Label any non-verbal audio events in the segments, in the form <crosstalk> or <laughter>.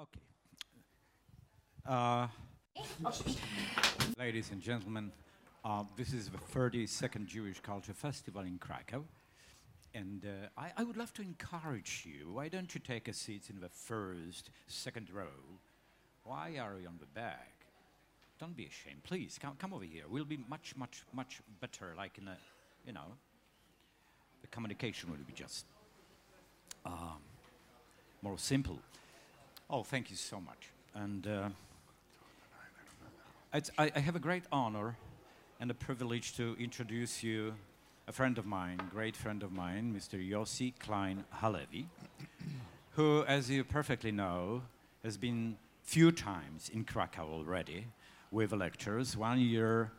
Okay. Uh, ladies and gentlemen, uh, this is the 32nd Jewish Culture Festival in Krakow. And uh, I, I would love to encourage you. Why don't you take a seat in the first, second row? Why are you on the back? Don't be ashamed. Please, come, come over here. We'll be much, much, much better, like in a, you know, the communication will be just um, more simple. Oh, thank you so much. And uh, it's, I, I have a great honor and a privilege to introduce you a friend of mine, great friend of mine, Mr. Yossi Klein Halevi, who, as you perfectly know, has been few times in Krakow already with lectures, one year,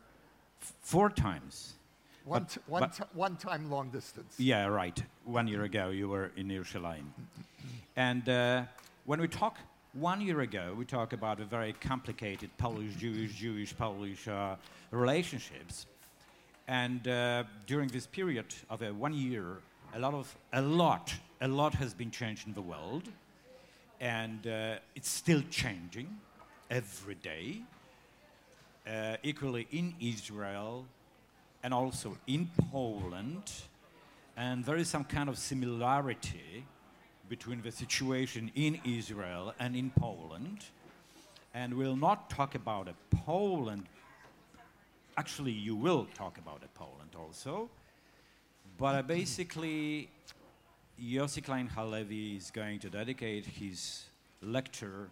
f- four times. One, But- one, but- one time long distance. Yeah, right. One year ago, you were in Yerushalayim. And uh, when we talk, one year ago, we talked about a very complicated Polish, Jewish, Jewish, Polish uh, relationships. And uh, during this period of uh, one year, a lot of, a lot, a lot has been changed in the world. And uh, it's still changing every day. Uh, equally in Israel, and also in Poland. And there is some kind of similarity between the situation in Israel and in Poland. And we'll not talk about a Poland. Actually, you will talk about a Poland also. But uh, basically, Yossi Klein Halevi is going to dedicate his lecture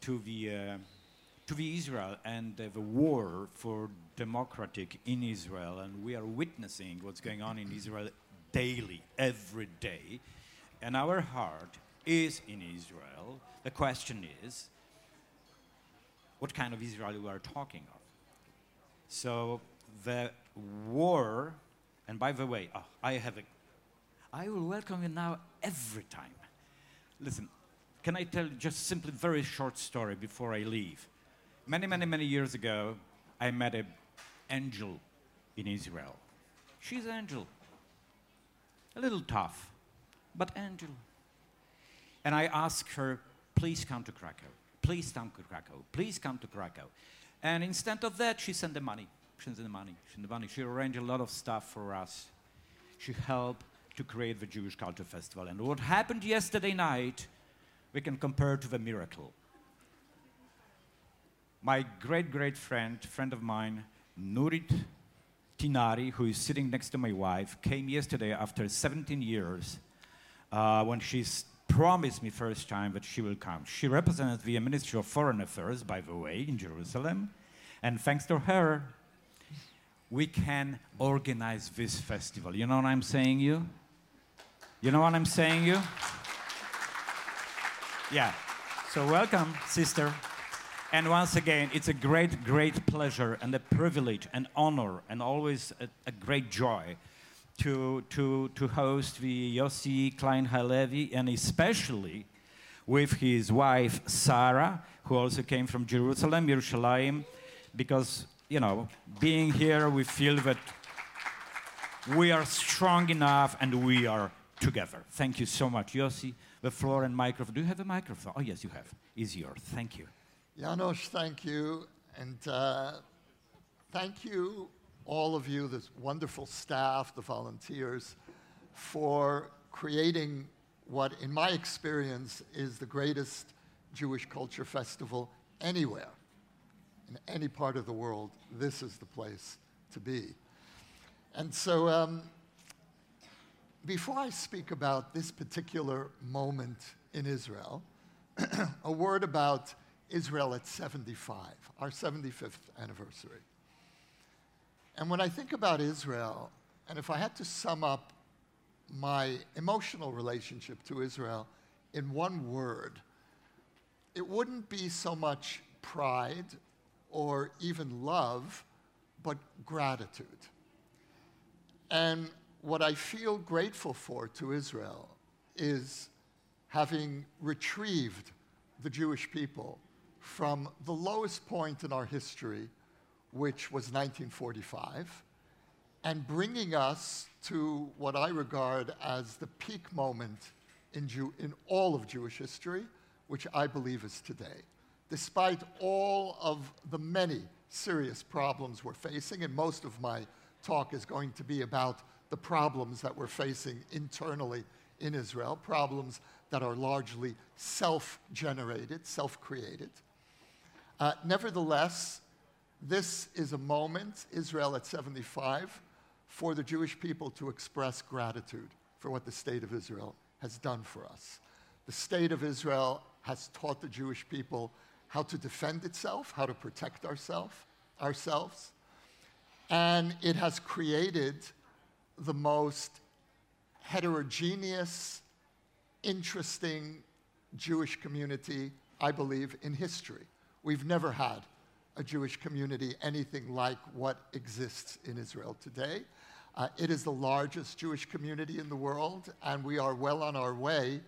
to the, uh, to the Israel and uh, the war for democratic in Israel. And we are witnessing what's going on in Israel daily, every day. And our heart is in Israel. The question is, what kind of Israel we are talking of? So the war, and by the way, oh, I have a, I will welcome you now every time. Listen, can I tell you just simply very short story before I leave? Many, many, many years ago, I met an angel in Israel. She's an angel, a little tough, but angel. And I asked her, please come to Krakow. Please come to Krakow. Please come to Krakow. And instead of that, she sent the money. She sent the money. She sent the money. She arranged a lot of stuff for us. She helped to create the Jewish Culture Festival. And what happened yesterday night, we can compare to the miracle. My great, great friend, friend of mine, Nurit Tinari, who is sitting next to my wife, came yesterday after 17 years uh, when she promised me first time that she will come. She represents the Ministry of Foreign Affairs, by the way, in Jerusalem. And thanks to her, we can organize this festival. You know what I'm saying, you? You know what I'm saying, you? Yeah. So welcome, sister. And once again, it's a great, great pleasure and a privilege and honor and always a, a great joy to, to, to host the Yossi Klein Halevi and especially with his wife Sarah, who also came from Jerusalem, Yerushalayim, because, you know, being here, we feel that we are strong enough and we are together. Thank you so much. Yossi, the floor and microphone. Do you have a microphone? Oh, yes, you have. Is yours. Thank you. Janusz, thank you. And uh, thank you, all of you, this wonderful staff, the volunteers, for creating what, in my experience, is the greatest Jewish culture festival anywhere. In any part of the world, this is the place to be. And so, um, before I speak about this particular moment in Israel, <clears throat> a word about Israel at 75, our 75th anniversary. And when I think about Israel, and if I had to sum up my emotional relationship to Israel in one word, it wouldn't be so much pride or even love, but gratitude. And what I feel grateful for to Israel is having retrieved the Jewish people from the lowest point in our history, which was 1945, and bringing us to what I regard as the peak moment in, Jew- in all of Jewish history, which I believe is today. Despite all of the many serious problems we're facing, and most of my talk is going to be about the problems that we're facing internally in Israel, problems that are largely self generated, self created. Uh, nevertheless, this is a moment, Israel at 75, for the Jewish people to express gratitude for what the state of Israel has done for us. The state of Israel has taught the Jewish people how to defend itself, how to protect ourself, ourselves, and it has created the most heterogeneous, interesting Jewish community, I believe, in history. We've never had a Jewish community anything like what exists in Israel today. Uh, it is the largest Jewish community in the world, and we are well on our way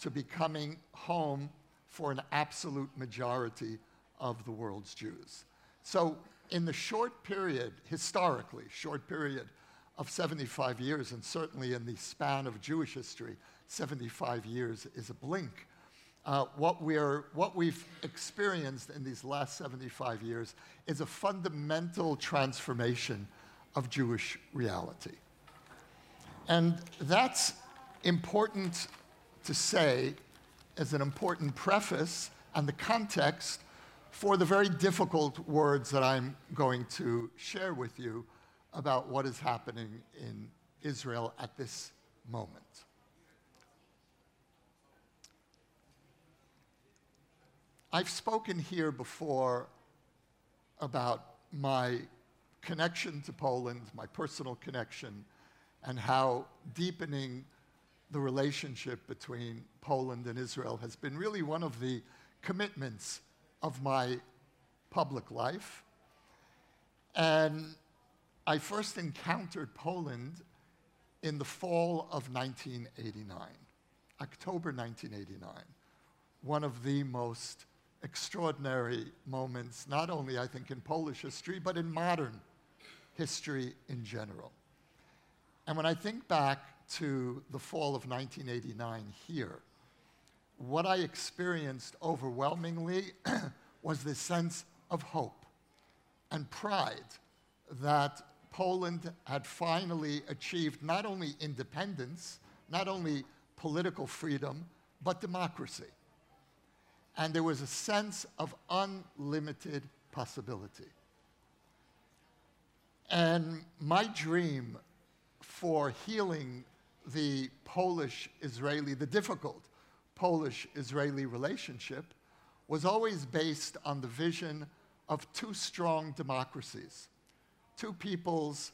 to becoming home for an absolute majority of the world's Jews. So, in the short period, historically, short period of 75 years, and certainly in the span of Jewish history, 75 years is a blink. Uh, what, we're, what we've experienced in these last 75 years is a fundamental transformation of Jewish reality. And that's important to say as an important preface and the context for the very difficult words that I'm going to share with you about what is happening in Israel at this moment. I've spoken here before about my connection to Poland, my personal connection, and how deepening the relationship between Poland and Israel has been really one of the commitments of my public life. And I first encountered Poland in the fall of 1989, October 1989, one of the most extraordinary moments, not only, I think, in Polish history, but in modern history in general. And when I think back to the fall of 1989 here, what I experienced overwhelmingly <clears throat> was this sense of hope and pride that Poland had finally achieved not only independence, not only political freedom, but democracy. And there was a sense of unlimited possibility. And my dream for healing the Polish Israeli, the difficult Polish Israeli relationship, was always based on the vision of two strong democracies two peoples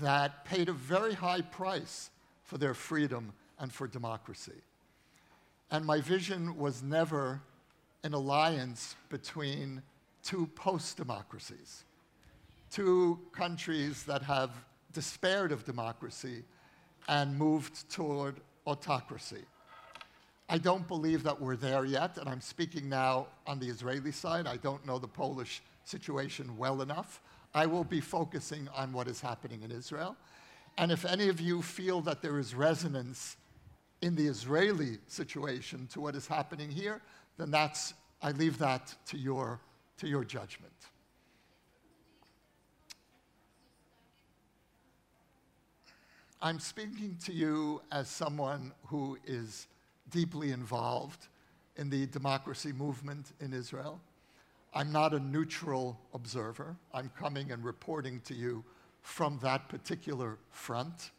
that paid a very high price for their freedom and for democracy. And my vision was never an alliance between two post democracies, two countries that have despaired of democracy and moved toward autocracy. I don't believe that we're there yet, and I'm speaking now on the Israeli side. I don't know the Polish situation well enough. I will be focusing on what is happening in Israel. And if any of you feel that there is resonance in the Israeli situation to what is happening here, then that's, I leave that to your, to your judgment. I'm speaking to you as someone who is deeply involved in the democracy movement in Israel. I'm not a neutral observer. I'm coming and reporting to you from that particular front.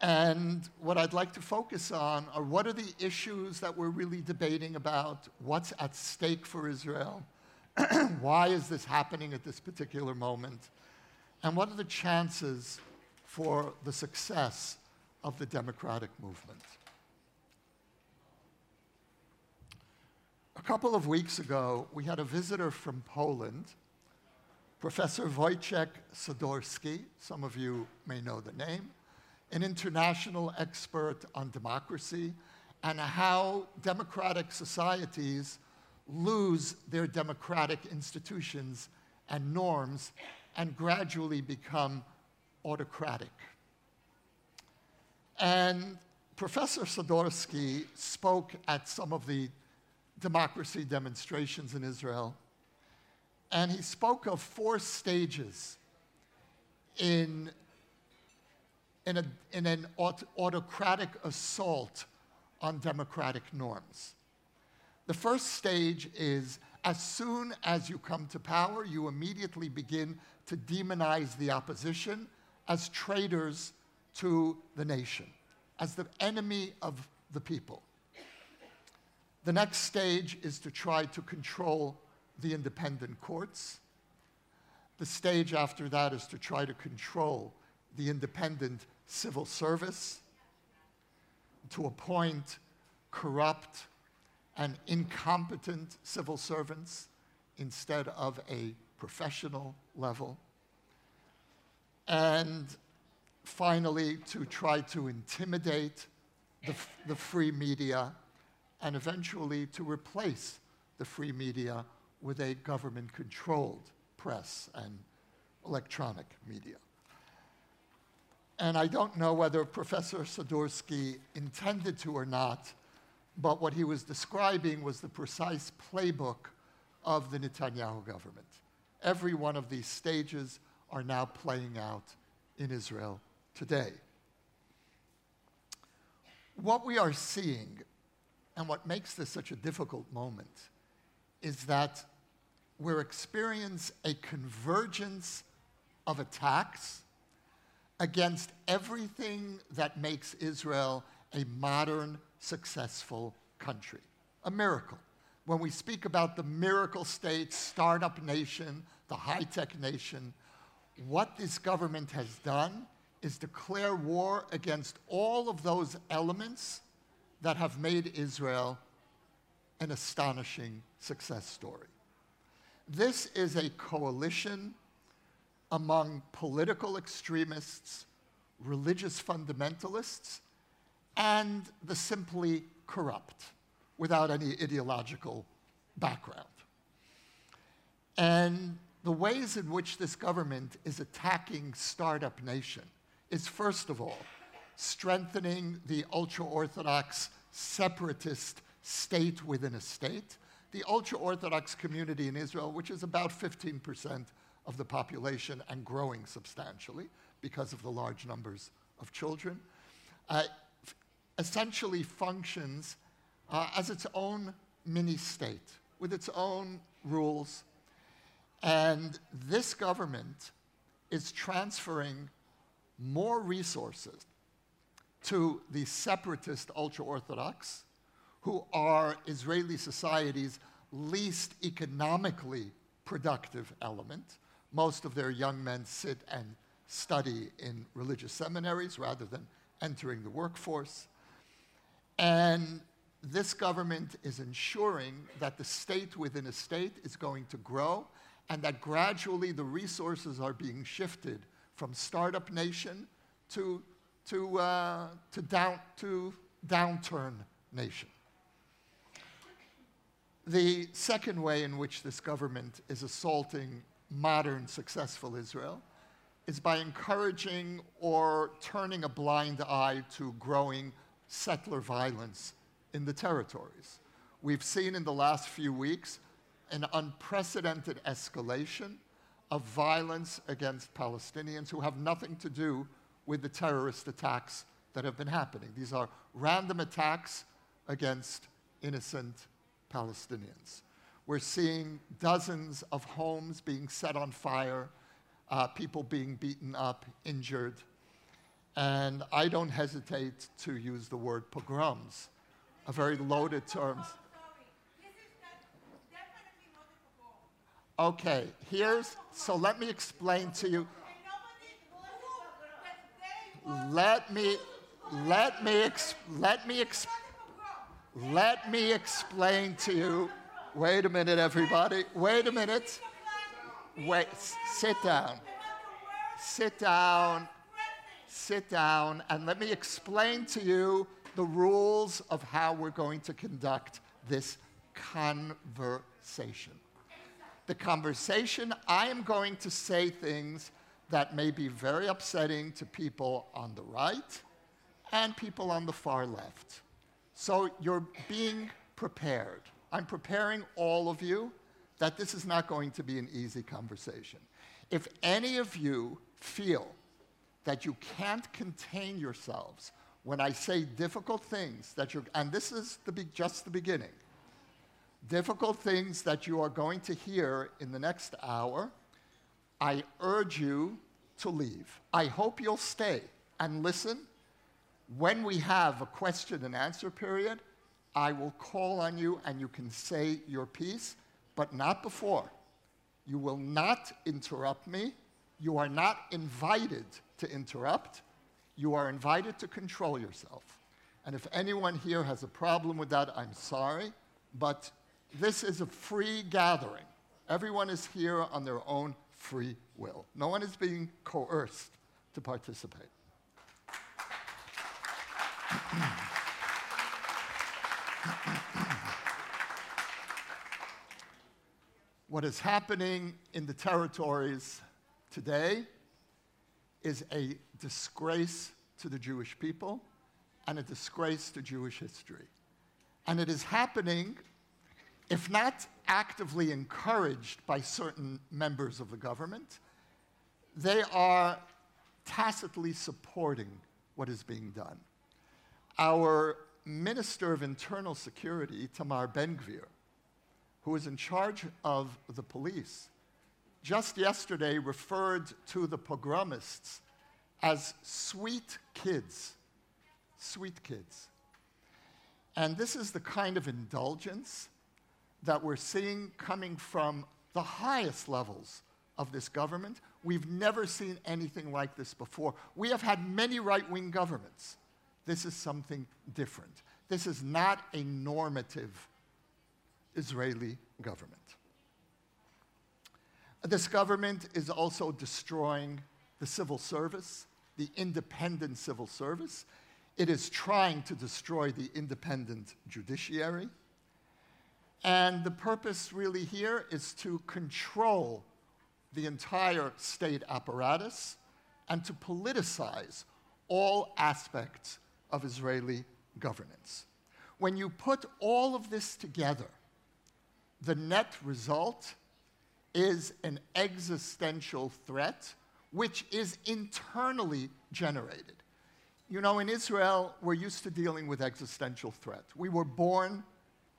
And what I'd like to focus on are what are the issues that we're really debating about? What's at stake for Israel? <clears throat> Why is this happening at this particular moment? And what are the chances for the success of the democratic movement? A couple of weeks ago, we had a visitor from Poland, Professor Wojciech Sadurski. Some of you may know the name, an international expert on democracy and how democratic societies lose their democratic institutions and norms and gradually become autocratic. And Professor Sadurski spoke at some of the democracy demonstrations in Israel, and he spoke of four stages in, in, a, in an aut- autocratic assault on democratic norms. The first stage is as soon as you come to power, you immediately begin to demonize the opposition as traitors to the nation, as the enemy of the people. The next stage is to try to control the independent courts. The stage after that is to try to control the independent civil service, to appoint corrupt and incompetent civil servants instead of a professional level. And finally, to try to intimidate the, the free media and eventually to replace the free media with a government controlled press and electronic media. And I don't know whether Professor Sadurski intended to or not, but what he was describing was the precise playbook of the Netanyahu government. Every one of these stages are now playing out in Israel today. What we are seeing, and what makes this such a difficult moment, is that we're experiencing a convergence of attacks against everything that makes Israel a modern, successful country. A miracle. When we speak about the miracle state, startup nation, the high tech nation, what this government has done is declare war against all of those elements that have made Israel an astonishing success story. This is a coalition among political extremists, religious fundamentalists, and the simply corrupt without any ideological background. And the ways in which this government is attacking Startup Nation is, first of all, strengthening the ultra Orthodox separatist state within a state. The ultra Orthodox community in Israel, which is about 15% of the population and growing substantially because of the large numbers of children, uh, essentially functions uh, as its own mini state with its own rules. And this government is transferring more resources to the separatist ultra Orthodox, who are Israeli society's least economically productive element. Most of their young men sit and study in religious seminaries rather than entering the workforce. And this government is ensuring that the state within a state is going to grow and that gradually the resources are being shifted from startup nation to, to, uh, to, down, to downturn nation. The second way in which this government is assaulting modern, successful Israel is by encouraging or turning a blind eye to growing settler violence in the territories. We've seen in the last few weeks an unprecedented escalation of violence against Palestinians who have nothing to do with the terrorist attacks that have been happening. These are random attacks against innocent Palestinians. We're seeing dozens of homes being set on fire, uh, people being beaten up, injured. And I don't hesitate to use the word pogroms, a very loaded term. Okay, here's, so let me explain to you. Let me, let me, ex, let me, ex, let me explain to you. Wait a minute, everybody. Wait a minute. Wait, sit down. Sit down. Sit down, and let me explain to you the rules of how we're going to conduct this conversation the conversation, I am going to say things that may be very upsetting to people on the right and people on the far left. So you're being prepared. I'm preparing all of you that this is not going to be an easy conversation. If any of you feel that you can't contain yourselves when I say difficult things that you're, and this is the be, just the beginning, difficult things that you are going to hear in the next hour, I urge you to leave. I hope you'll stay and listen. When we have a question and answer period, I will call on you and you can say your piece, but not before. You will not interrupt me. You are not invited to interrupt. You are invited to control yourself. And if anyone here has a problem with that, I'm sorry, but this is a free gathering. Everyone is here on their own free will. No one is being coerced to participate. <clears throat> <clears throat> what is happening in the territories today is a disgrace to the Jewish people and a disgrace to Jewish history. And it is happening, if not actively encouraged by certain members of the government, they are tacitly supporting what is being done. Our Minister of Internal Security, Tamar Ben-Gvir, who is in charge of the police, just yesterday referred to the pogromists as sweet kids. Sweet kids. And this is the kind of indulgence that we're seeing coming from the highest levels of this government. We've never seen anything like this before. We have had many right wing governments. This is something different. This is not a normative Israeli government. This government is also destroying the civil service, the independent civil service. It is trying to destroy the independent judiciary. And the purpose really here is to control the entire state apparatus and to politicize all aspects of Israeli governance. When you put all of this together, the net result is an existential threat which is internally generated. You know, in Israel, we're used to dealing with existential threat. We were born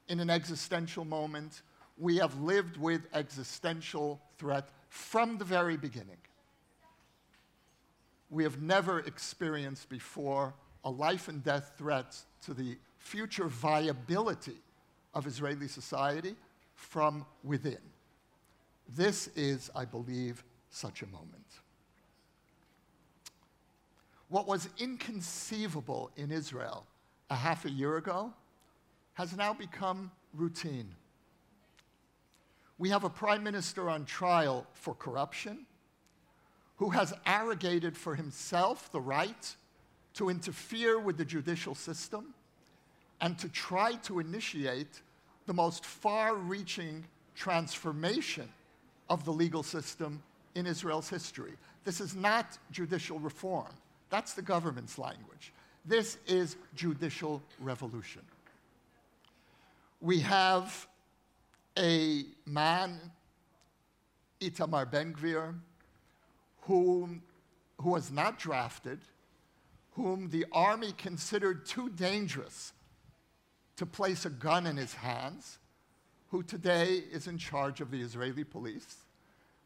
in an existential moment. We have lived with existential threat from the very beginning. We have never experienced before a life and death threat to the future viability of Israeli society from within. This is, I believe, such a moment. What was inconceivable in Israel a half a year ago has now become routine. We have a prime minister on trial for corruption who has arrogated for himself the right to interfere with the judicial system and to try to initiate the most far reaching transformation of the legal system in Israel's history. This is not judicial reform. That's the government's language. This is judicial revolution. We have a man, Itamar Ben Gvir, whom, who was not drafted, whom the army considered too dangerous to place a gun in his hands, who today is in charge of the Israeli police,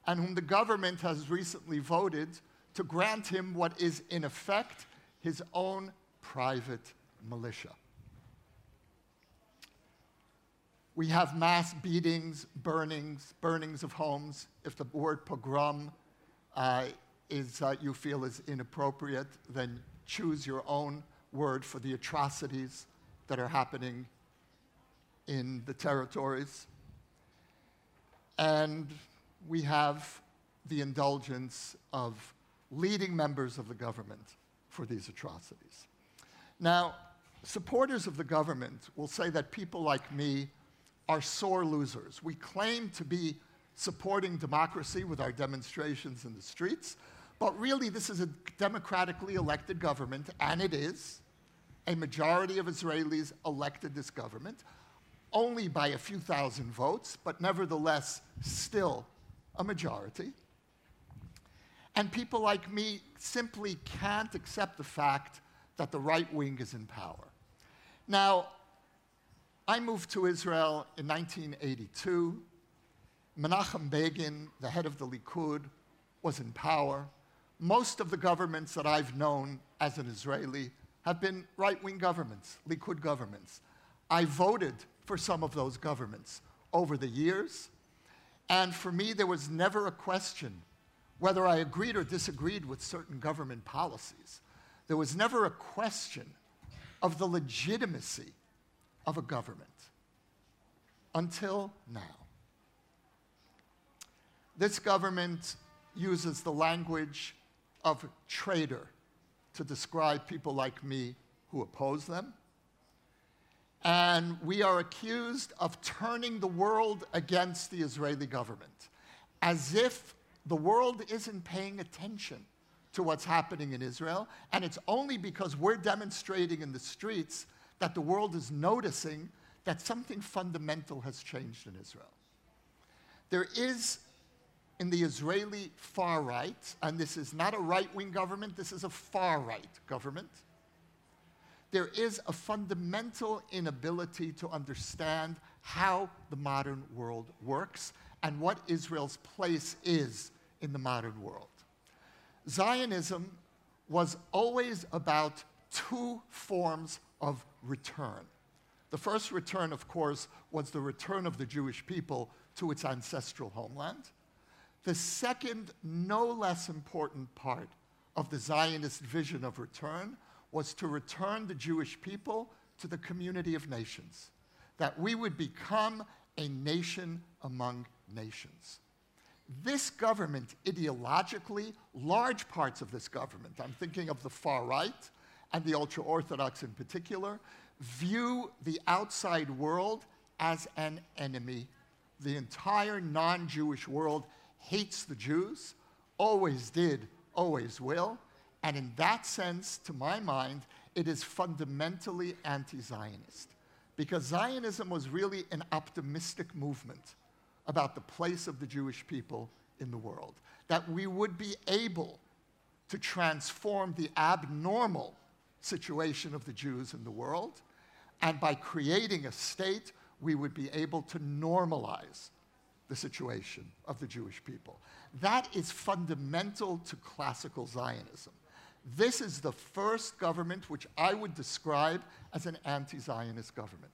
and whom the government has recently voted to grant him what is, in effect, his own private militia. We have mass beatings, burnings, burnings of homes. If the word pogrom uh, is, uh, you feel is inappropriate, then choose your own word for the atrocities that are happening in the territories. And we have the indulgence of leading members of the government for these atrocities. Now, supporters of the government will say that people like me are sore losers. We claim to be supporting democracy with our demonstrations in the streets, but really this is a democratically elected government, and it is. A majority of Israelis elected this government, only by a few thousand votes, but nevertheless still a majority. And people like me simply can't accept the fact that the right wing is in power. Now, I moved to Israel in 1982. Menachem Begin, the head of the Likud, was in power. Most of the governments that I've known as an Israeli have been right wing governments, Likud governments. I voted for some of those governments over the years, and for me, there was never a question whether I agreed or disagreed with certain government policies. There was never a question of the legitimacy of a government until now. This government uses the language of traitor to describe people like me who oppose them. And we are accused of turning the world against the Israeli government, as if the world isn't paying attention to what's happening in Israel. And it's only because we're demonstrating in the streets that the world is noticing that something fundamental has changed in Israel. There is in the Israeli far right, and this is not a right wing government, this is a far right government, there is a fundamental inability to understand how the modern world works and what Israel's place is in the modern world. Zionism was always about two forms of return. The first return, of course, was the return of the Jewish people to its ancestral homeland. The second, no less important part of the Zionist vision of return was to return the Jewish people to the community of nations, that we would become a nation among nations. This government, ideologically, large parts of this government, I'm thinking of the far right and the ultra Orthodox in particular, view the outside world as an enemy. The entire non Jewish world hates the Jews, always did, always will. And in that sense, to my mind, it is fundamentally anti Zionist. Because Zionism was really an optimistic movement about the place of the Jewish people in the world. That we would be able to transform the abnormal situation of the Jews in the world, and by creating a state, we would be able to normalize the situation of the Jewish people. That is fundamental to classical Zionism. This is the first government which I would describe as an anti Zionist government.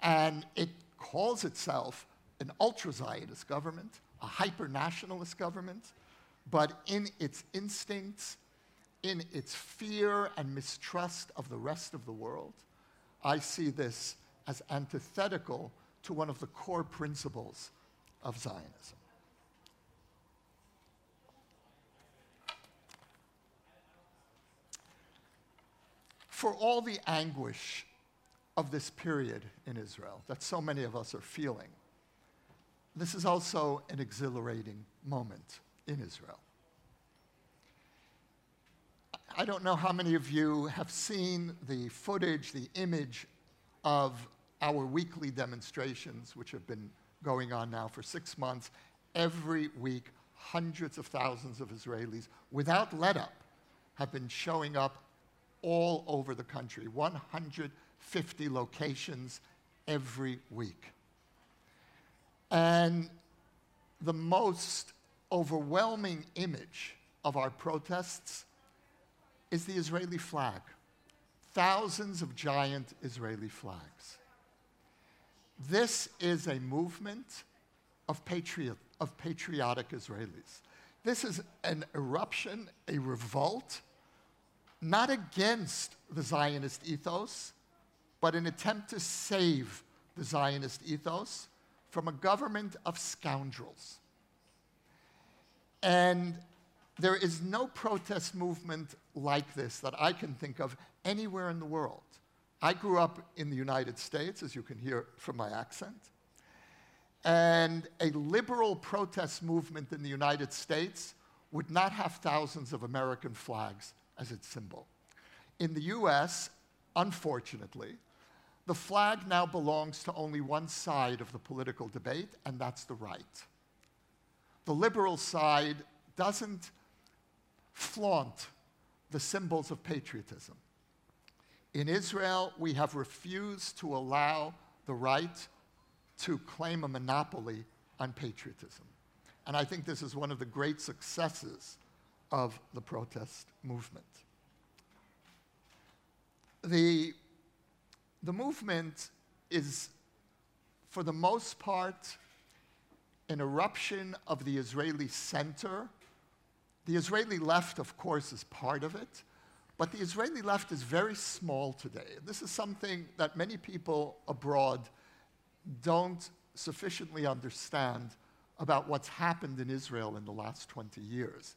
And it calls itself an ultra Zionist government, a hyper nationalist government, but in its instincts, in its fear and mistrust of the rest of the world, I see this as antithetical to one of the core principles of Zionism. For all the anguish of this period in Israel that so many of us are feeling, this is also an exhilarating moment in Israel. I don't know how many of you have seen the footage, the image of our weekly demonstrations, which have been going on now for six months. Every week, hundreds of thousands of Israelis, without let up, have been showing up all over the country, 150 locations every week. And the most overwhelming image of our protests is the Israeli flag. Thousands of giant Israeli flags. This is a movement of, patriot, of patriotic Israelis. This is an eruption, a revolt, not against the Zionist ethos, but an attempt to save the Zionist ethos from a government of scoundrels. And there is no protest movement like this that I can think of anywhere in the world. I grew up in the United States, as you can hear from my accent. And a liberal protest movement in the United States would not have thousands of American flags as its symbol. In the US, unfortunately, the flag now belongs to only one side of the political debate, and that's the right. The liberal side doesn't flaunt the symbols of patriotism. In Israel, we have refused to allow the right to claim a monopoly on patriotism. And I think this is one of the great successes of the protest movement. The, the movement is, for the most part, an eruption of the Israeli center. The Israeli left, of course, is part of it, but the Israeli left is very small today. This is something that many people abroad don't sufficiently understand about what's happened in Israel in the last 20 years.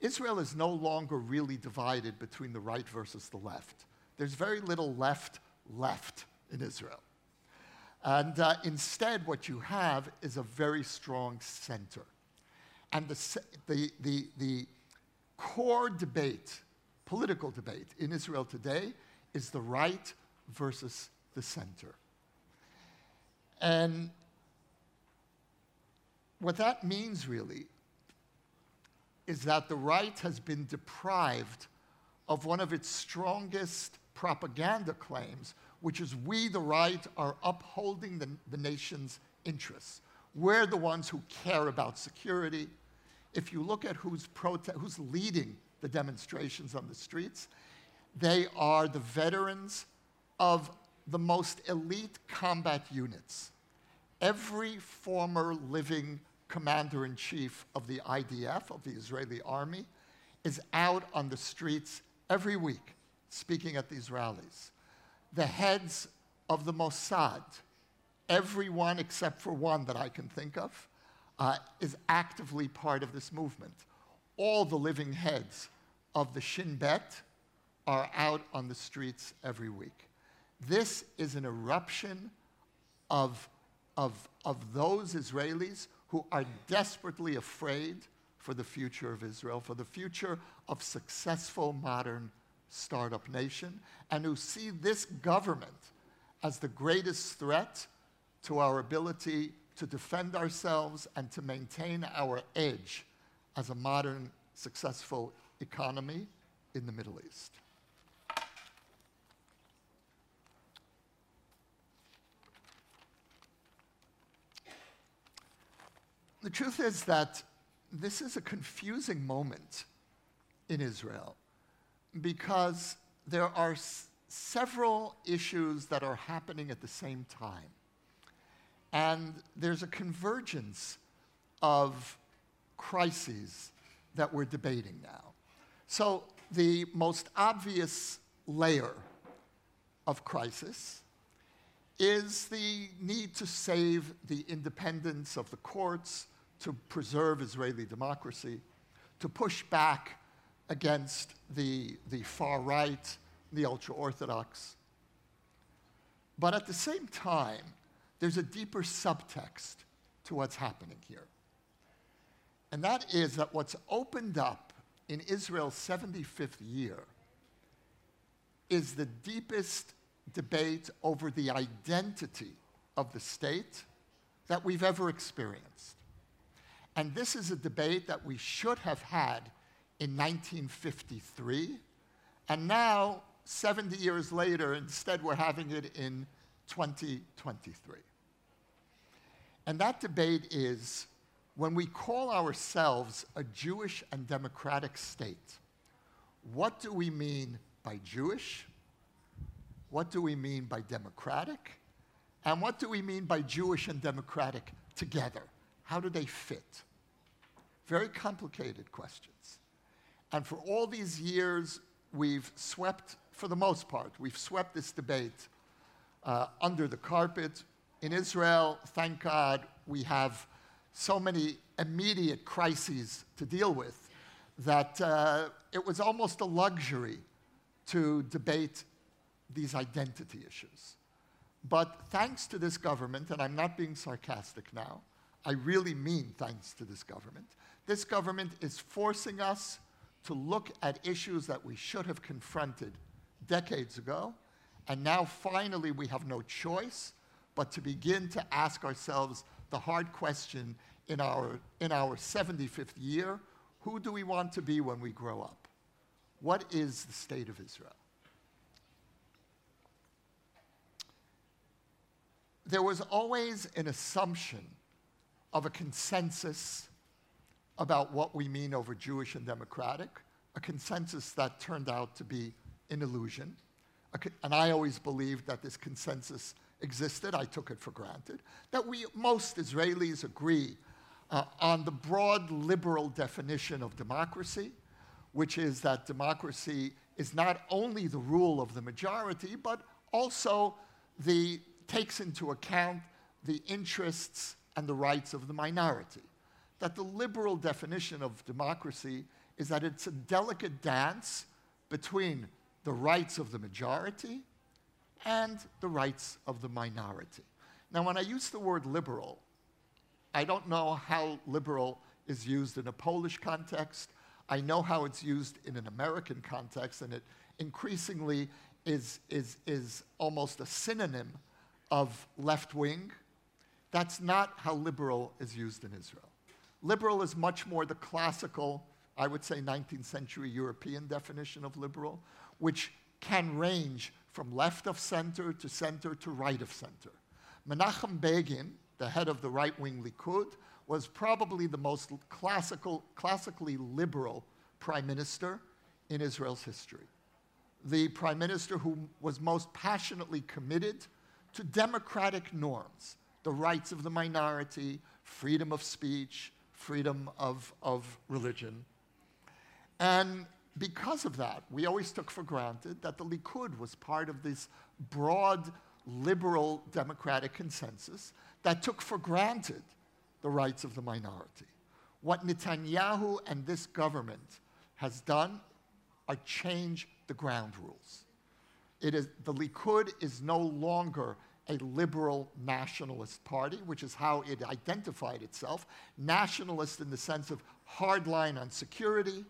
Israel is no longer really divided between the right versus the left. There's very little left left in Israel. And uh, instead, what you have is a very strong center. And the, the, the, the core debate, political debate in Israel today, is the right versus the center. And what that means really is that the right has been deprived of one of its strongest propaganda claims, which is we, the right, are upholding the, the nation's interests. We're the ones who care about security. If you look at who's, who's leading the demonstrations on the streets, they are the veterans of the most elite combat units. Every former living commander in chief of the IDF, of the Israeli army, is out on the streets every week speaking at these rallies. The heads of the Mossad, everyone except for one that I can think of, uh, is actively part of this movement. All the living heads of the Shin Bet are out on the streets every week. This is an eruption of, of, of those Israelis who are desperately afraid for the future of Israel, for the future of successful modern startup nation, and who see this government as the greatest threat to our ability to defend ourselves and to maintain our edge as a modern, successful economy in the Middle East. The truth is that this is a confusing moment in Israel because there are s- several issues that are happening at the same time. And there's a convergence of crises that we're debating now. So, the most obvious layer of crisis is the need to save the independence of the courts, to preserve Israeli democracy, to push back against the, the far right, the ultra Orthodox. But at the same time, there's a deeper subtext to what's happening here. And that is that what's opened up in Israel's 75th year is the deepest debate over the identity of the state that we've ever experienced. And this is a debate that we should have had in 1953. And now, 70 years later, instead we're having it in 2023. And that debate is when we call ourselves a Jewish and democratic state, what do we mean by Jewish? What do we mean by democratic? And what do we mean by Jewish and democratic together? How do they fit? Very complicated questions. And for all these years, we've swept, for the most part, we've swept this debate uh, under the carpet. In Israel, thank God, we have so many immediate crises to deal with that uh, it was almost a luxury to debate these identity issues. But thanks to this government, and I'm not being sarcastic now, I really mean thanks to this government, this government is forcing us to look at issues that we should have confronted decades ago And now finally we have no choice but to begin to ask ourselves the hard question in our, in our 75th year who do we want to be when we grow up? What is the state of Israel? There was always an assumption of a consensus about what we mean over Jewish and democratic, a consensus that turned out to be an illusion. And I always believed that this consensus existed. I took it for granted. That we, most Israelis agree uh, on the broad liberal definition of democracy, which is that democracy is not only the rule of the majority, but also the, takes into account the interests and the rights of the minority. That the liberal definition of democracy is that it's a delicate dance between the rights of the majority and the rights of the minority. Now, when I use the word liberal, I don't know how liberal is used in a Polish context. I know how it's used in an American context, and it increasingly is, is, is almost a synonym of left wing. That's not how liberal is used in Israel. Liberal is much more the classical, I would say, 19th century European definition of liberal, which can range from left of center to center to right of center. Menachem Begin, the head of the right wing Likud, was probably the most classical, classically liberal prime minister in Israel's history. The prime minister who was most passionately committed to democratic norms, the rights of the minority, freedom of speech, freedom of, of religion. And because of that, we always took for granted that the Likud was part of this broad liberal democratic consensus that took for granted the rights of the minority. What Netanyahu and this government has done are change the ground rules. It is, the Likud is no longer a liberal nationalist party, which is how it identified itself. Nationalist in the sense of hardline on security,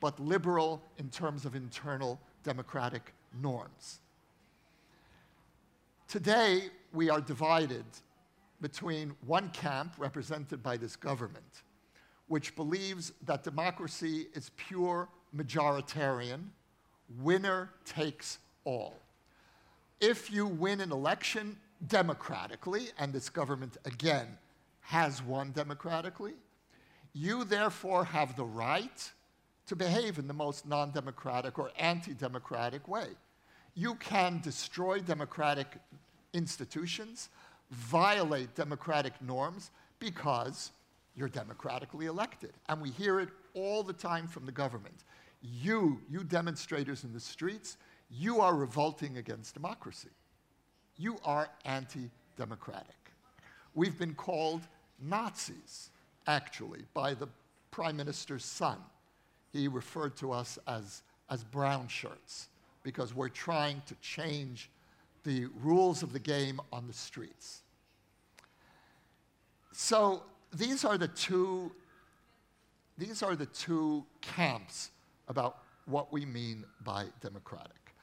but liberal in terms of internal democratic norms. Today, we are divided between one camp represented by this government, which believes that democracy is pure majoritarian, winner takes all. If you win an election democratically, and this government again has won democratically, you therefore have the right to behave in the most non democratic or anti democratic way. You can destroy democratic institutions, violate democratic norms because you're democratically elected. And we hear it all the time from the government. You, you demonstrators in the streets, you are revolting against democracy. You are anti democratic. We've been called Nazis, actually, by the prime minister's son he referred to us as, as brown shirts because we're trying to change the rules of the game on the streets. So these are the two, these are the two camps about what we mean by democratic.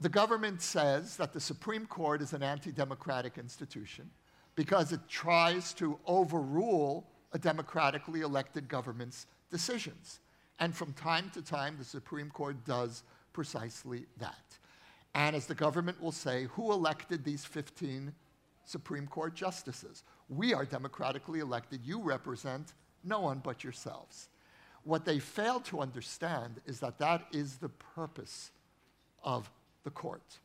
The government says that the Supreme Court is an anti democratic institution because it tries to overrule a democratically elected government's decisions. And from time to time, the Supreme Court does precisely that. And as the government will say, who elected these 15 Supreme Court justices? We are democratically elected. You represent no one but yourselves. What they fail to understand is that that is the purpose of the court.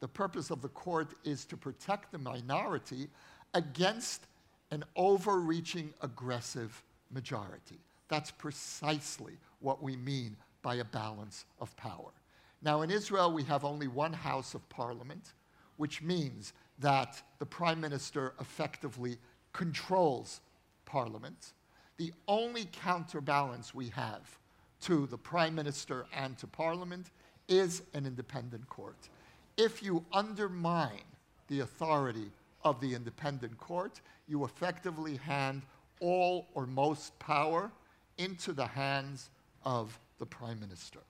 The purpose of the court is to protect the minority against an overreaching, aggressive majority. That's precisely what we mean by a balance of power. Now, in Israel, we have only one house of parliament, which means that the prime minister effectively controls parliament. The only counterbalance we have to the prime minister and to parliament is an independent court. If you undermine the authority of the independent court, you effectively hand all or most power into the hands of the prime minister.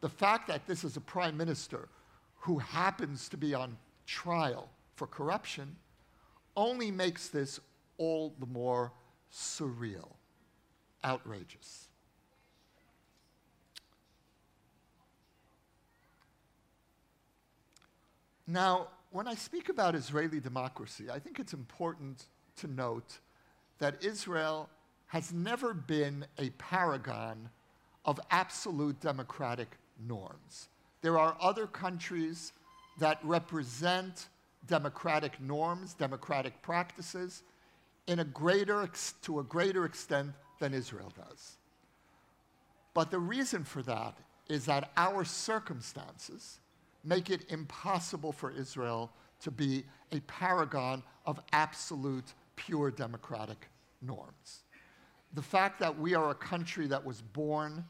The fact that this is a prime minister who happens to be on trial for corruption only makes this all the more surreal, outrageous. Now, when I speak about Israeli democracy, I think it's important to note that Israel has never been a paragon of absolute democratic norms. There are other countries that represent democratic norms, democratic practices, in a greater to a greater extent than Israel does. But the reason for that is that our circumstances make it impossible for Israel to be a paragon of absolute, pure democratic norms. The fact that we are a country that was born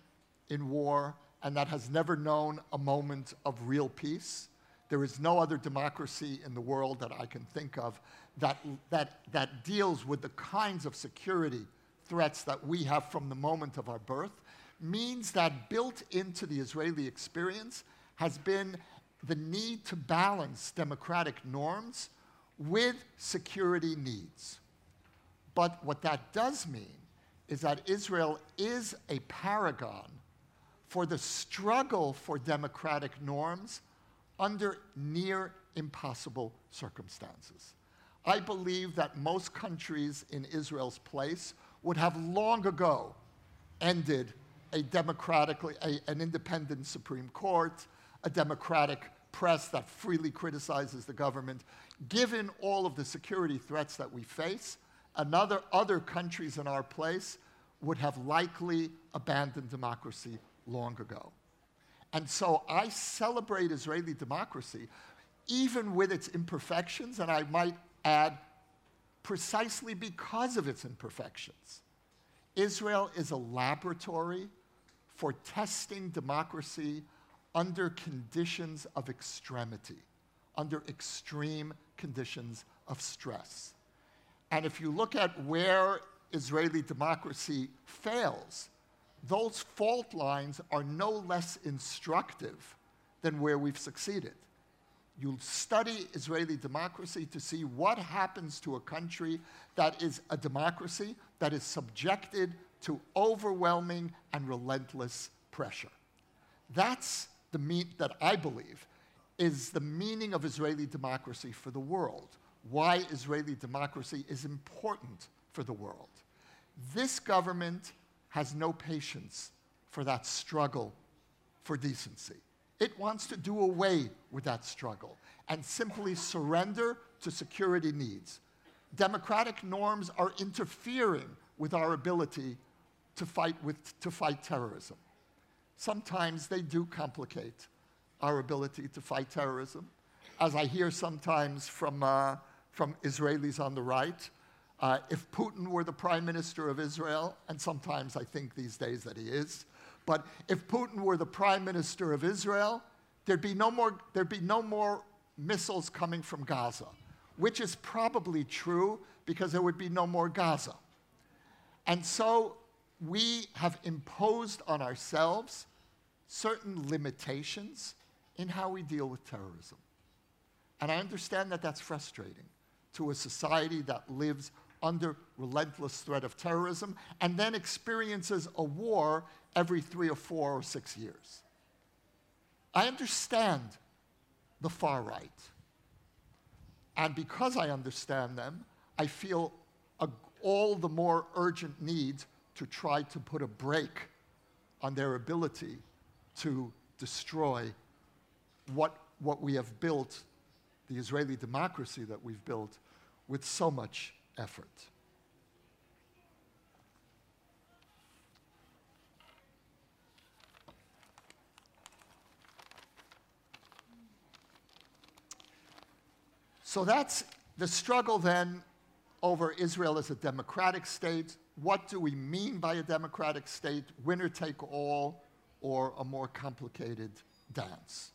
in war and that has never known a moment of real peace. There is no other democracy in the world that I can think of that, that, that deals with the kinds of security threats that we have from the moment of our birth, means that built into the Israeli experience has been the need to balance democratic norms with security needs. But what that does mean is that Israel is a paragon for the struggle for democratic norms under near impossible circumstances. I believe that most countries in Israel's place would have long ago ended a democratically, a, an independent Supreme Court, a democratic press that freely criticizes the government. Given all of the security threats that we face, another other countries in our place would have likely abandoned democracy long ago. And so I celebrate Israeli democracy, even with its imperfections, and I might add, precisely because of its imperfections. Israel is a laboratory for testing democracy under conditions of extremity, under extreme conditions of stress. And if you look at where Israeli democracy fails, those fault lines are no less instructive than where we've succeeded. You'll study Israeli democracy to see what happens to a country that is a democracy that is subjected to overwhelming and relentless pressure. That's the meat that I believe is the meaning of Israeli democracy for the world. Why Israeli democracy is important for the world. This government has no patience for that struggle for decency. It wants to do away with that struggle and simply surrender to security needs. Democratic norms are interfering with our ability to fight, with, to fight terrorism. Sometimes they do complicate our ability to fight terrorism. As I hear sometimes from, uh, from Israelis on the right, uh, if Putin were the prime minister of Israel, and sometimes I think these days that he is, but if Putin were the prime minister of Israel, there'd be no more, there'd be no more missiles coming from Gaza, which is probably true because there would be no more Gaza. And so we have imposed on ourselves certain limitations in how we deal with terrorism. And I understand that that's frustrating to a society that lives under relentless threat of terrorism and then experiences a war every three or four or six years. I understand the far right. And because I understand them, I feel a, all the more urgent need to try to put a brake on their ability to destroy what, what we have built, the Israeli democracy that we've built, with so much effort. So that's the struggle then over Israel as a democratic state. What do we mean by a democratic state? Winner take all or a more complicated dance?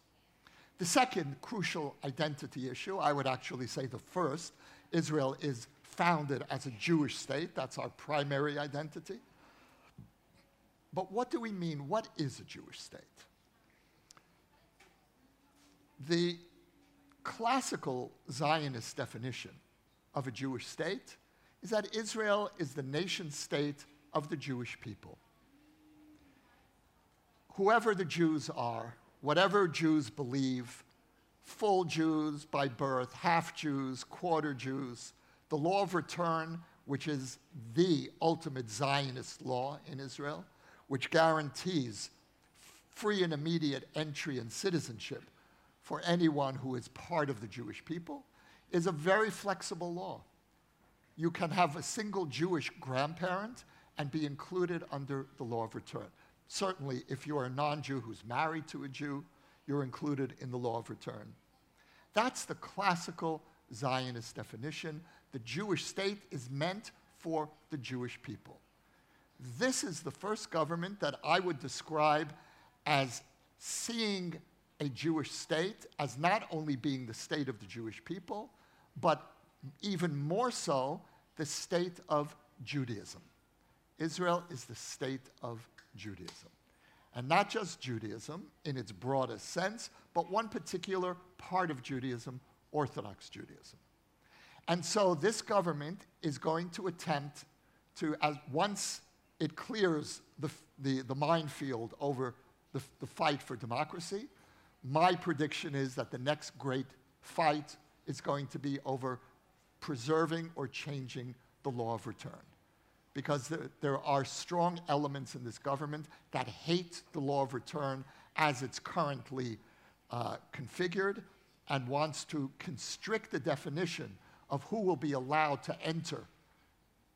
The second crucial identity issue, I would actually say the first, Israel is founded as a Jewish state. That's our primary identity. But what do we mean? What is a Jewish state? The classical Zionist definition of a Jewish state is that Israel is the nation state of the Jewish people. Whoever the Jews are, whatever Jews believe, full Jews by birth, half Jews, quarter Jews, the law of return, which is the ultimate Zionist law in Israel, which guarantees free and immediate entry and citizenship for anyone who is part of the Jewish people, is a very flexible law. You can have a single Jewish grandparent and be included under the law of return. Certainly, if you're a non Jew who's married to a Jew, you're included in the law of return. That's the classical Zionist definition. The Jewish state is meant for the Jewish people. This is the first government that I would describe as seeing a Jewish state as not only being the state of the Jewish people, but even more so, the state of Judaism. Israel is the state of Judaism. And not just Judaism in its broadest sense, but one particular part of Judaism, Orthodox Judaism. And so this government is going to attempt to, as once it clears the, the, the minefield over the, the fight for democracy, my prediction is that the next great fight is going to be over preserving or changing the law of return. Because there, there, are strong elements in this government that hate the law of return as it's currently uh, configured and wants to constrict the definition of who will be allowed to enter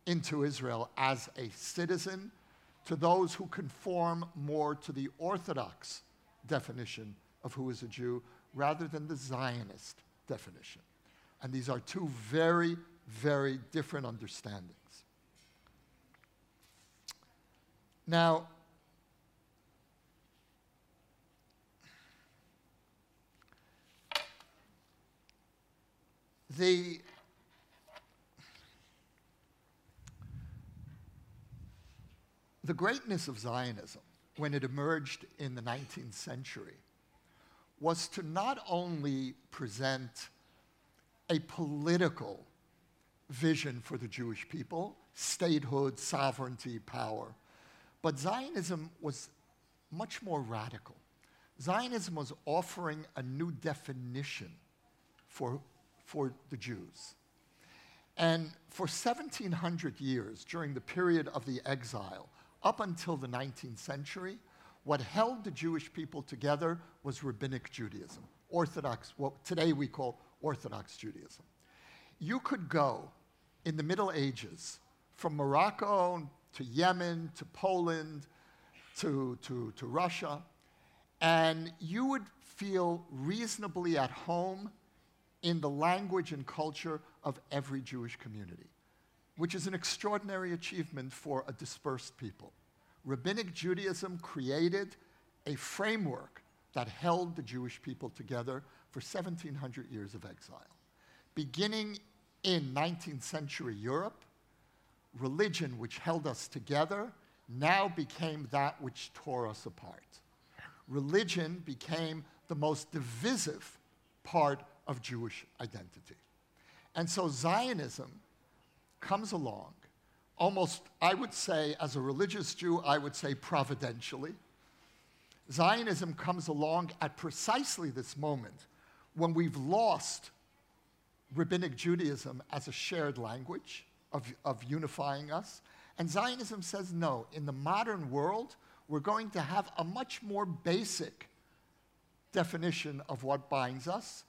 into Israel as a citizen to those who conform more to the Orthodox definition of who is a Jew rather than the Zionist definition. And these are two very, very different understandings. Now, the the greatness of Zionism when it emerged in the 19th century was to not only present a political vision for the Jewish people, statehood, sovereignty, power, but Zionism was much more radical. Zionism was offering a new definition for, for the Jews. And for 1700 years, during the period of the exile, up until the 19th century, what held the Jewish people together was rabbinic Judaism, Orthodox, what today we call Orthodox Judaism. You could go in the Middle Ages from Morocco to Yemen to Poland to, to, to Russia, and you would feel reasonably at home in the language and culture of every Jewish community, which is an extraordinary achievement for a dispersed people rabbinic Judaism created a framework that held the Jewish people together for 1700 years of exile. Beginning in 19th century Europe, religion which held us together now became that which tore us apart. Religion became the most divisive part of Jewish identity. And so Zionism comes along almost, I would say, as a religious Jew, I would say providentially. Zionism comes along at precisely this moment when we've lost rabbinic Judaism as a shared language of, of unifying us. And Zionism says no, in the modern world, we're going to have a much more basic definition of what binds us.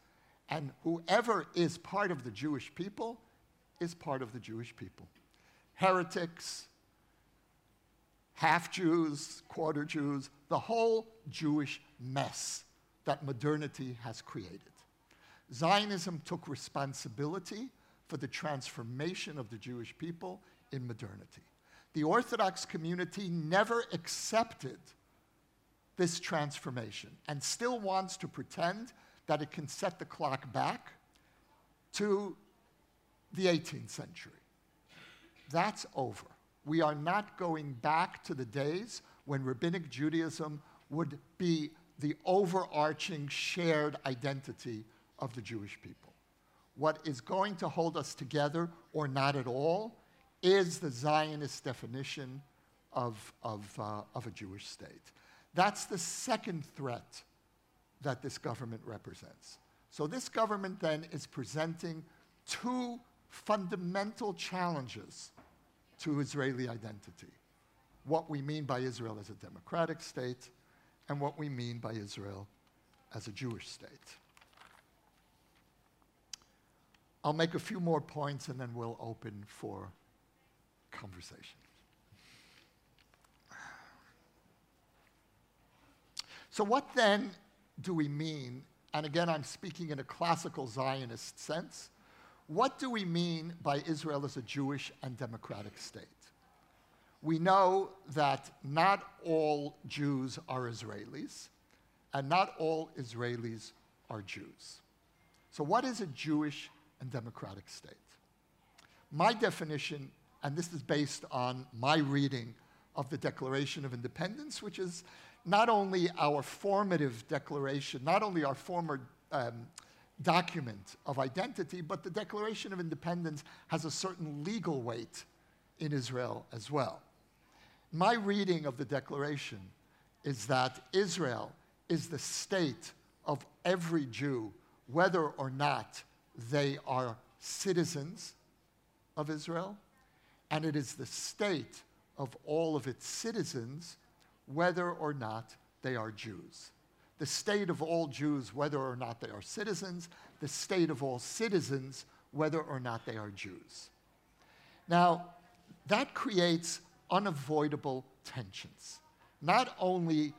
And whoever is part of the Jewish people is part of the Jewish people heretics, half Jews, quarter Jews, the whole Jewish mess that modernity has created. Zionism took responsibility for the transformation of the Jewish people in modernity. The Orthodox community never accepted this transformation and still wants to pretend that it can set the clock back to the 18th century. That's over. We are not going back to the days when rabbinic Judaism would be the overarching shared identity of the Jewish people. What is going to hold us together or not at all is the Zionist definition of, of, uh, of a Jewish state. That's the second threat that this government represents. So, this government then is presenting two fundamental challenges to Israeli identity what we mean by Israel as a democratic state and what we mean by Israel as a Jewish state. I'll make a few more points and then we'll open for conversation. So, what then do we mean? And again, I'm speaking in a classical Zionist sense. What do we mean by Israel as a Jewish and democratic state? We know that not all Jews are Israelis, and not all Israelis are Jews. So, what is a Jewish and democratic state? My definition, and this is based on my reading of the Declaration of Independence, which is not only our formative declaration, not only our former um, document of identity, but the Declaration of Independence has a certain legal weight in Israel as well. My reading of the Declaration is that Israel is the state of every Jew, whether or not they are citizens of Israel, and it is the state of all of its citizens, whether or not they are Jews. The state of all Jews, whether or not they are citizens, the state of all citizens, whether or not they are Jews. Now, that creates unavoidable tensions, not only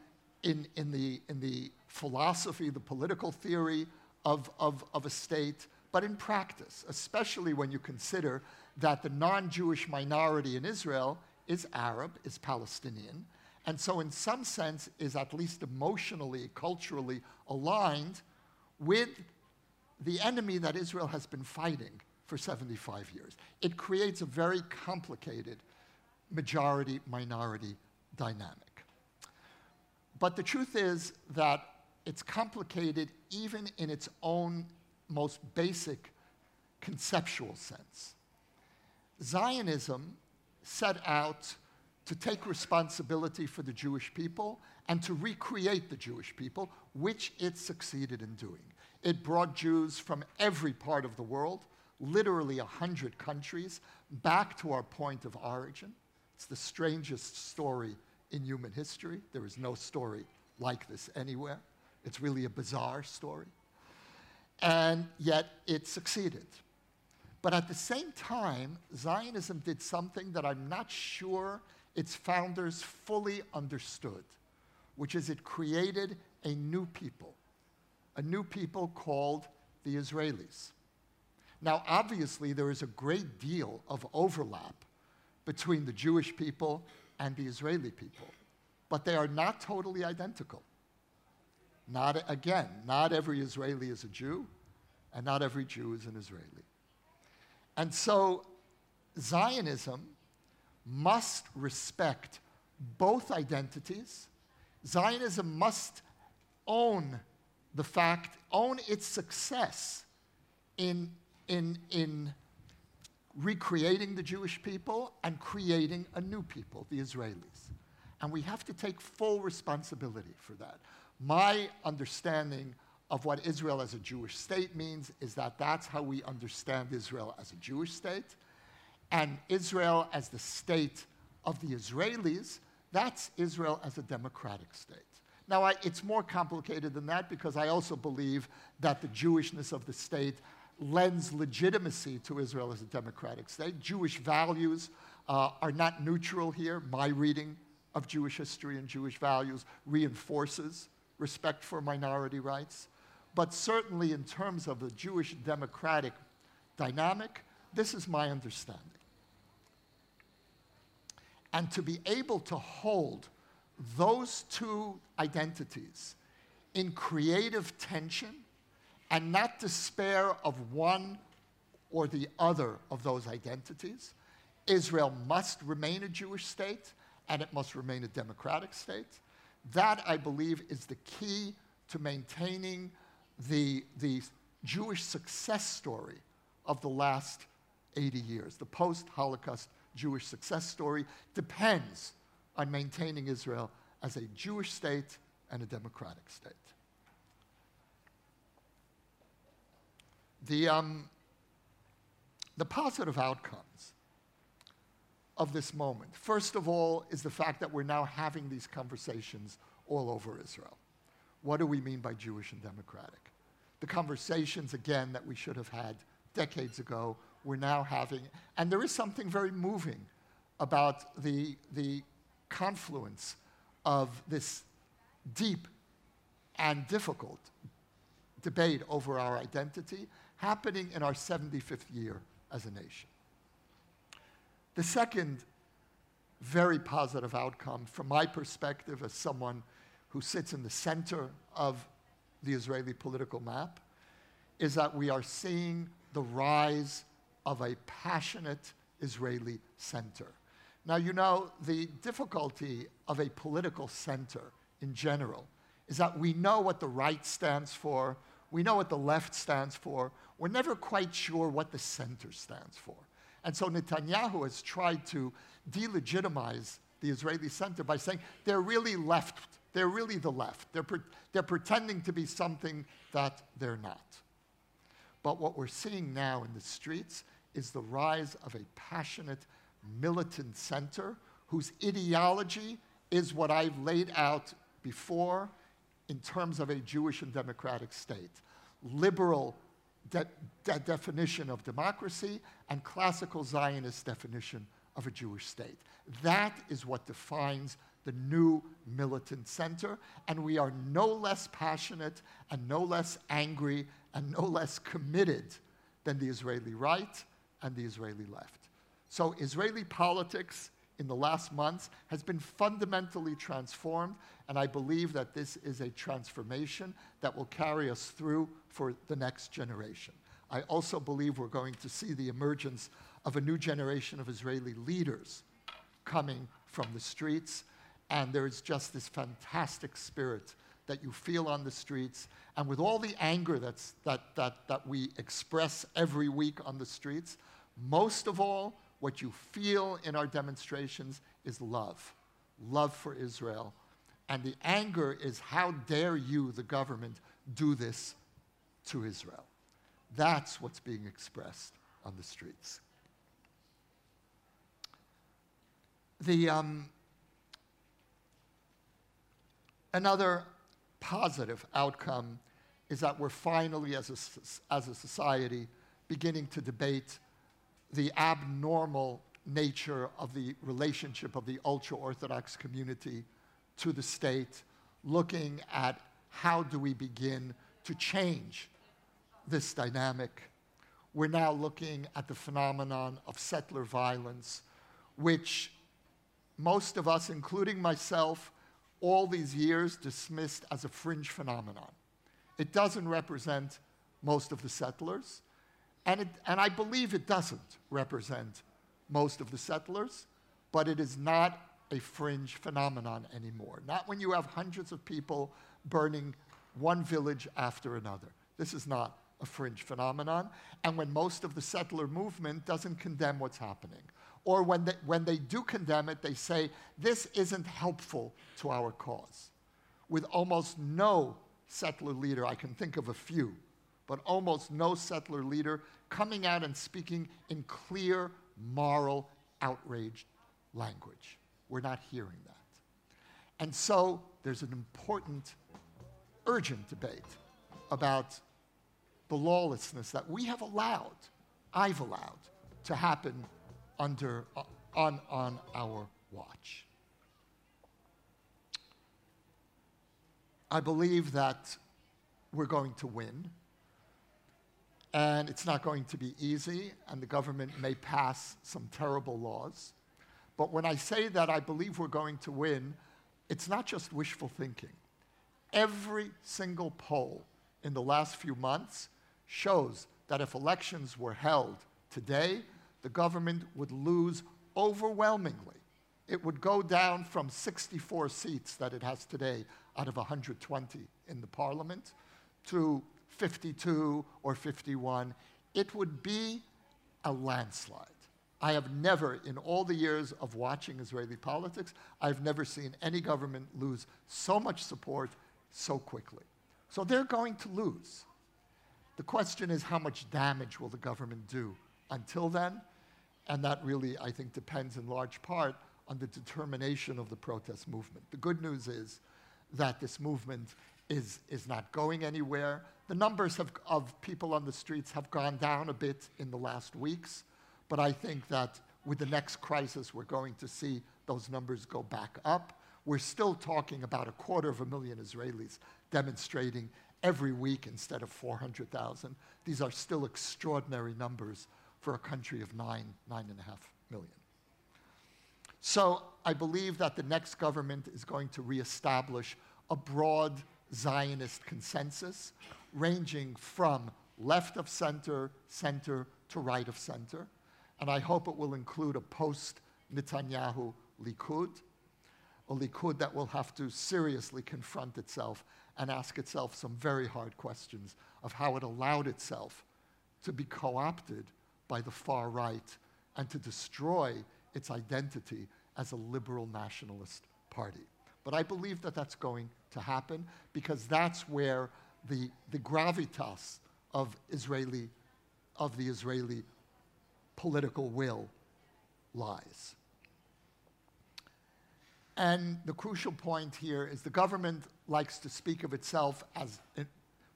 in, in, the, in the philosophy, the political theory of, of, of a state, but in practice, especially when you consider that the non Jewish minority in Israel is Arab, is Palestinian, and so, in some sense, is at least emotionally, culturally aligned with the enemy that Israel has been fighting for 75 years. It creates a very complicated majority minority dynamic. But the truth is that it's complicated even in its own most basic conceptual sense. Zionism set out to take responsibility for the Jewish people and to recreate the Jewish people, which it succeeded in doing. It brought Jews from every part of the world, literally 100 countries, back to our point of origin. It's the strangest story in human history. There is no story like this anywhere. It's really a bizarre story. And yet it succeeded. But at the same time, Zionism did something that I'm not sure its founders fully understood, which is it created a new people, a new people called the Israelis. Now, obviously, there is a great deal of overlap between the Jewish people and the Israeli people, but they are not totally identical. Not, again, not every Israeli is a Jew, and not every Jew is an Israeli. And so Zionism must respect both identities. Zionism must own the fact, own its success in, in, in recreating the Jewish people and creating a new people, the Israelis. And we have to take full responsibility for that. My understanding of what Israel as a Jewish state means is that that's how we understand Israel as a Jewish state. And Israel as the state of the Israelis, that's Israel as a democratic state. Now, I, it's more complicated than that because I also believe that the Jewishness of the state lends legitimacy to Israel as a democratic state. Jewish values uh, are not neutral here. My reading of Jewish history and Jewish values reinforces respect for minority rights. But certainly, in terms of the Jewish democratic dynamic, this is my understanding. And to be able to hold those two identities in creative tension and not despair of one or the other of those identities. Israel must remain a Jewish state and it must remain a democratic state. That, I believe, is the key to maintaining the, the Jewish success story of the last 80 years. The post Holocaust Jewish success story depends on maintaining Israel as a Jewish state and a democratic state. The, um, the positive outcomes of this moment, first of all, is the fact that we're now having these conversations all over Israel. What do we mean by Jewish and democratic? The conversations, again, that we should have had decades ago, we're now having. And there is something very moving about the, the confluence of this deep and difficult debate over our identity happening in our 75th year as a nation. The second very positive outcome, from my perspective as someone who sits in the center of the Israeli political map, is that we are seeing the rise of a passionate Israeli center. Now, you know, the difficulty of a political center in general is that we know what the right stands for, we know what the left stands for, we're never quite sure what the center stands for. And so Netanyahu has tried to delegitimize the Israeli center by saying they're really left, they're really the left. They're, pre- they're pretending to be something that they're not. But what we're seeing now in the streets is the rise of a passionate, militant center whose ideology is what I've laid out before in terms of a Jewish and democratic state. Liberal de- de- definition of democracy and classical Zionist definition of a Jewish state. That is what defines the new militant center, and we are no less passionate and no less angry and no less committed than the Israeli right and the Israeli left. So, Israeli politics in the last months has been fundamentally transformed, and I believe that this is a transformation that will carry us through for the next generation. I also believe we're going to see the emergence of a new generation of Israeli leaders coming from the streets, and there's just this fantastic spirit that you feel on the streets. And with all the anger that's, that, that, that we express every week on the streets, most of all, what you feel in our demonstrations is love love for Israel. And the anger is how dare you, the government, do this to Israel. That's what's being expressed on the streets. The, um, another positive outcome is that we're finally, as a, as a society, beginning to debate the abnormal nature of the relationship of the ultra Orthodox community to the state, looking at how do we begin to change this dynamic. We're now looking at the phenomenon of settler violence, which most of us, including myself, all these years dismissed as a fringe phenomenon. It doesn't represent most of the settlers, and, it, and I believe it doesn't represent most of the settlers, but it is not a fringe phenomenon anymore. Not when you have hundreds of people burning one village after another. This is not a fringe phenomenon. And when most of the settler movement doesn't condemn what's happening. Or when they, when they do condemn it, they say, this isn't helpful to our cause. With almost no settler leader, I can think of a few, but almost no settler leader coming out and speaking in clear, moral, outraged language. We're not hearing that. And so there's an important, urgent debate about the lawlessness that we have allowed, I've allowed, to happen under, uh, on, on our watch. I believe that we're going to win, and it's not going to be easy, and the government may pass some terrible laws. But when I say that I believe we're going to win, it's not just wishful thinking. Every single poll in the last few months shows that if elections were held today, the government would lose overwhelmingly it would go down from 64 seats that it has today out of 120 in the parliament to 52 or 51. It would be a landslide. I have never, in all the years of watching Israeli politics, I've never seen any government lose so much support so quickly. So they're going to lose. The question is how much damage will the government do until then? And that really, I think, depends in large part on the determination of the protest movement. The good news is that this movement is, is not going anywhere. The numbers have, of people on the streets have gone down a bit in the last weeks, but I think that with the next crisis, we're going to see those numbers go back up. We're still talking about a quarter of a million Israelis demonstrating every week instead of 400,000. These are still extraordinary numbers for a country of nine, nine and a half million. So I believe that the next government is going to reestablish a broad Zionist consensus ranging from left of center, center to right of center. And I hope it will include a post Netanyahu Likud, a Likud that will have to seriously confront itself and ask itself some very hard questions of how it allowed itself to be co opted by the far right and to destroy its identity as a liberal nationalist party. But I believe that that's going to happen because that's where the, the gravitas of Israeli, of the Israeli political will lies. And the crucial point here is the government likes to speak of itself as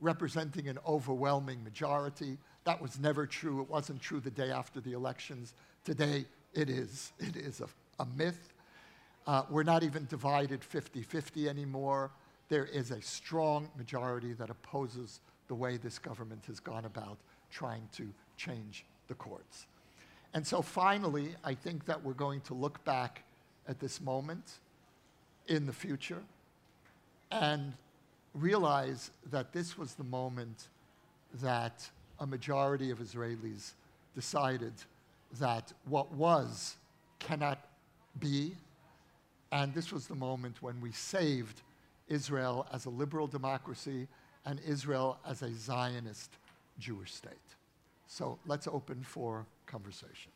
representing an overwhelming majority. That was never true. It wasn't true the day after the elections. Today, it is. It is a, a myth. Uh, we're not even divided 50 50 anymore. There is a strong majority that opposes the way this government has gone about trying to change the courts. And so finally, I think that we're going to look back at this moment in the future and realize that this was the moment that a majority of Israelis decided that what was cannot be. And this was the moment when we saved Israel as a liberal democracy and Israel as a Zionist Jewish state. So let's open for conversation.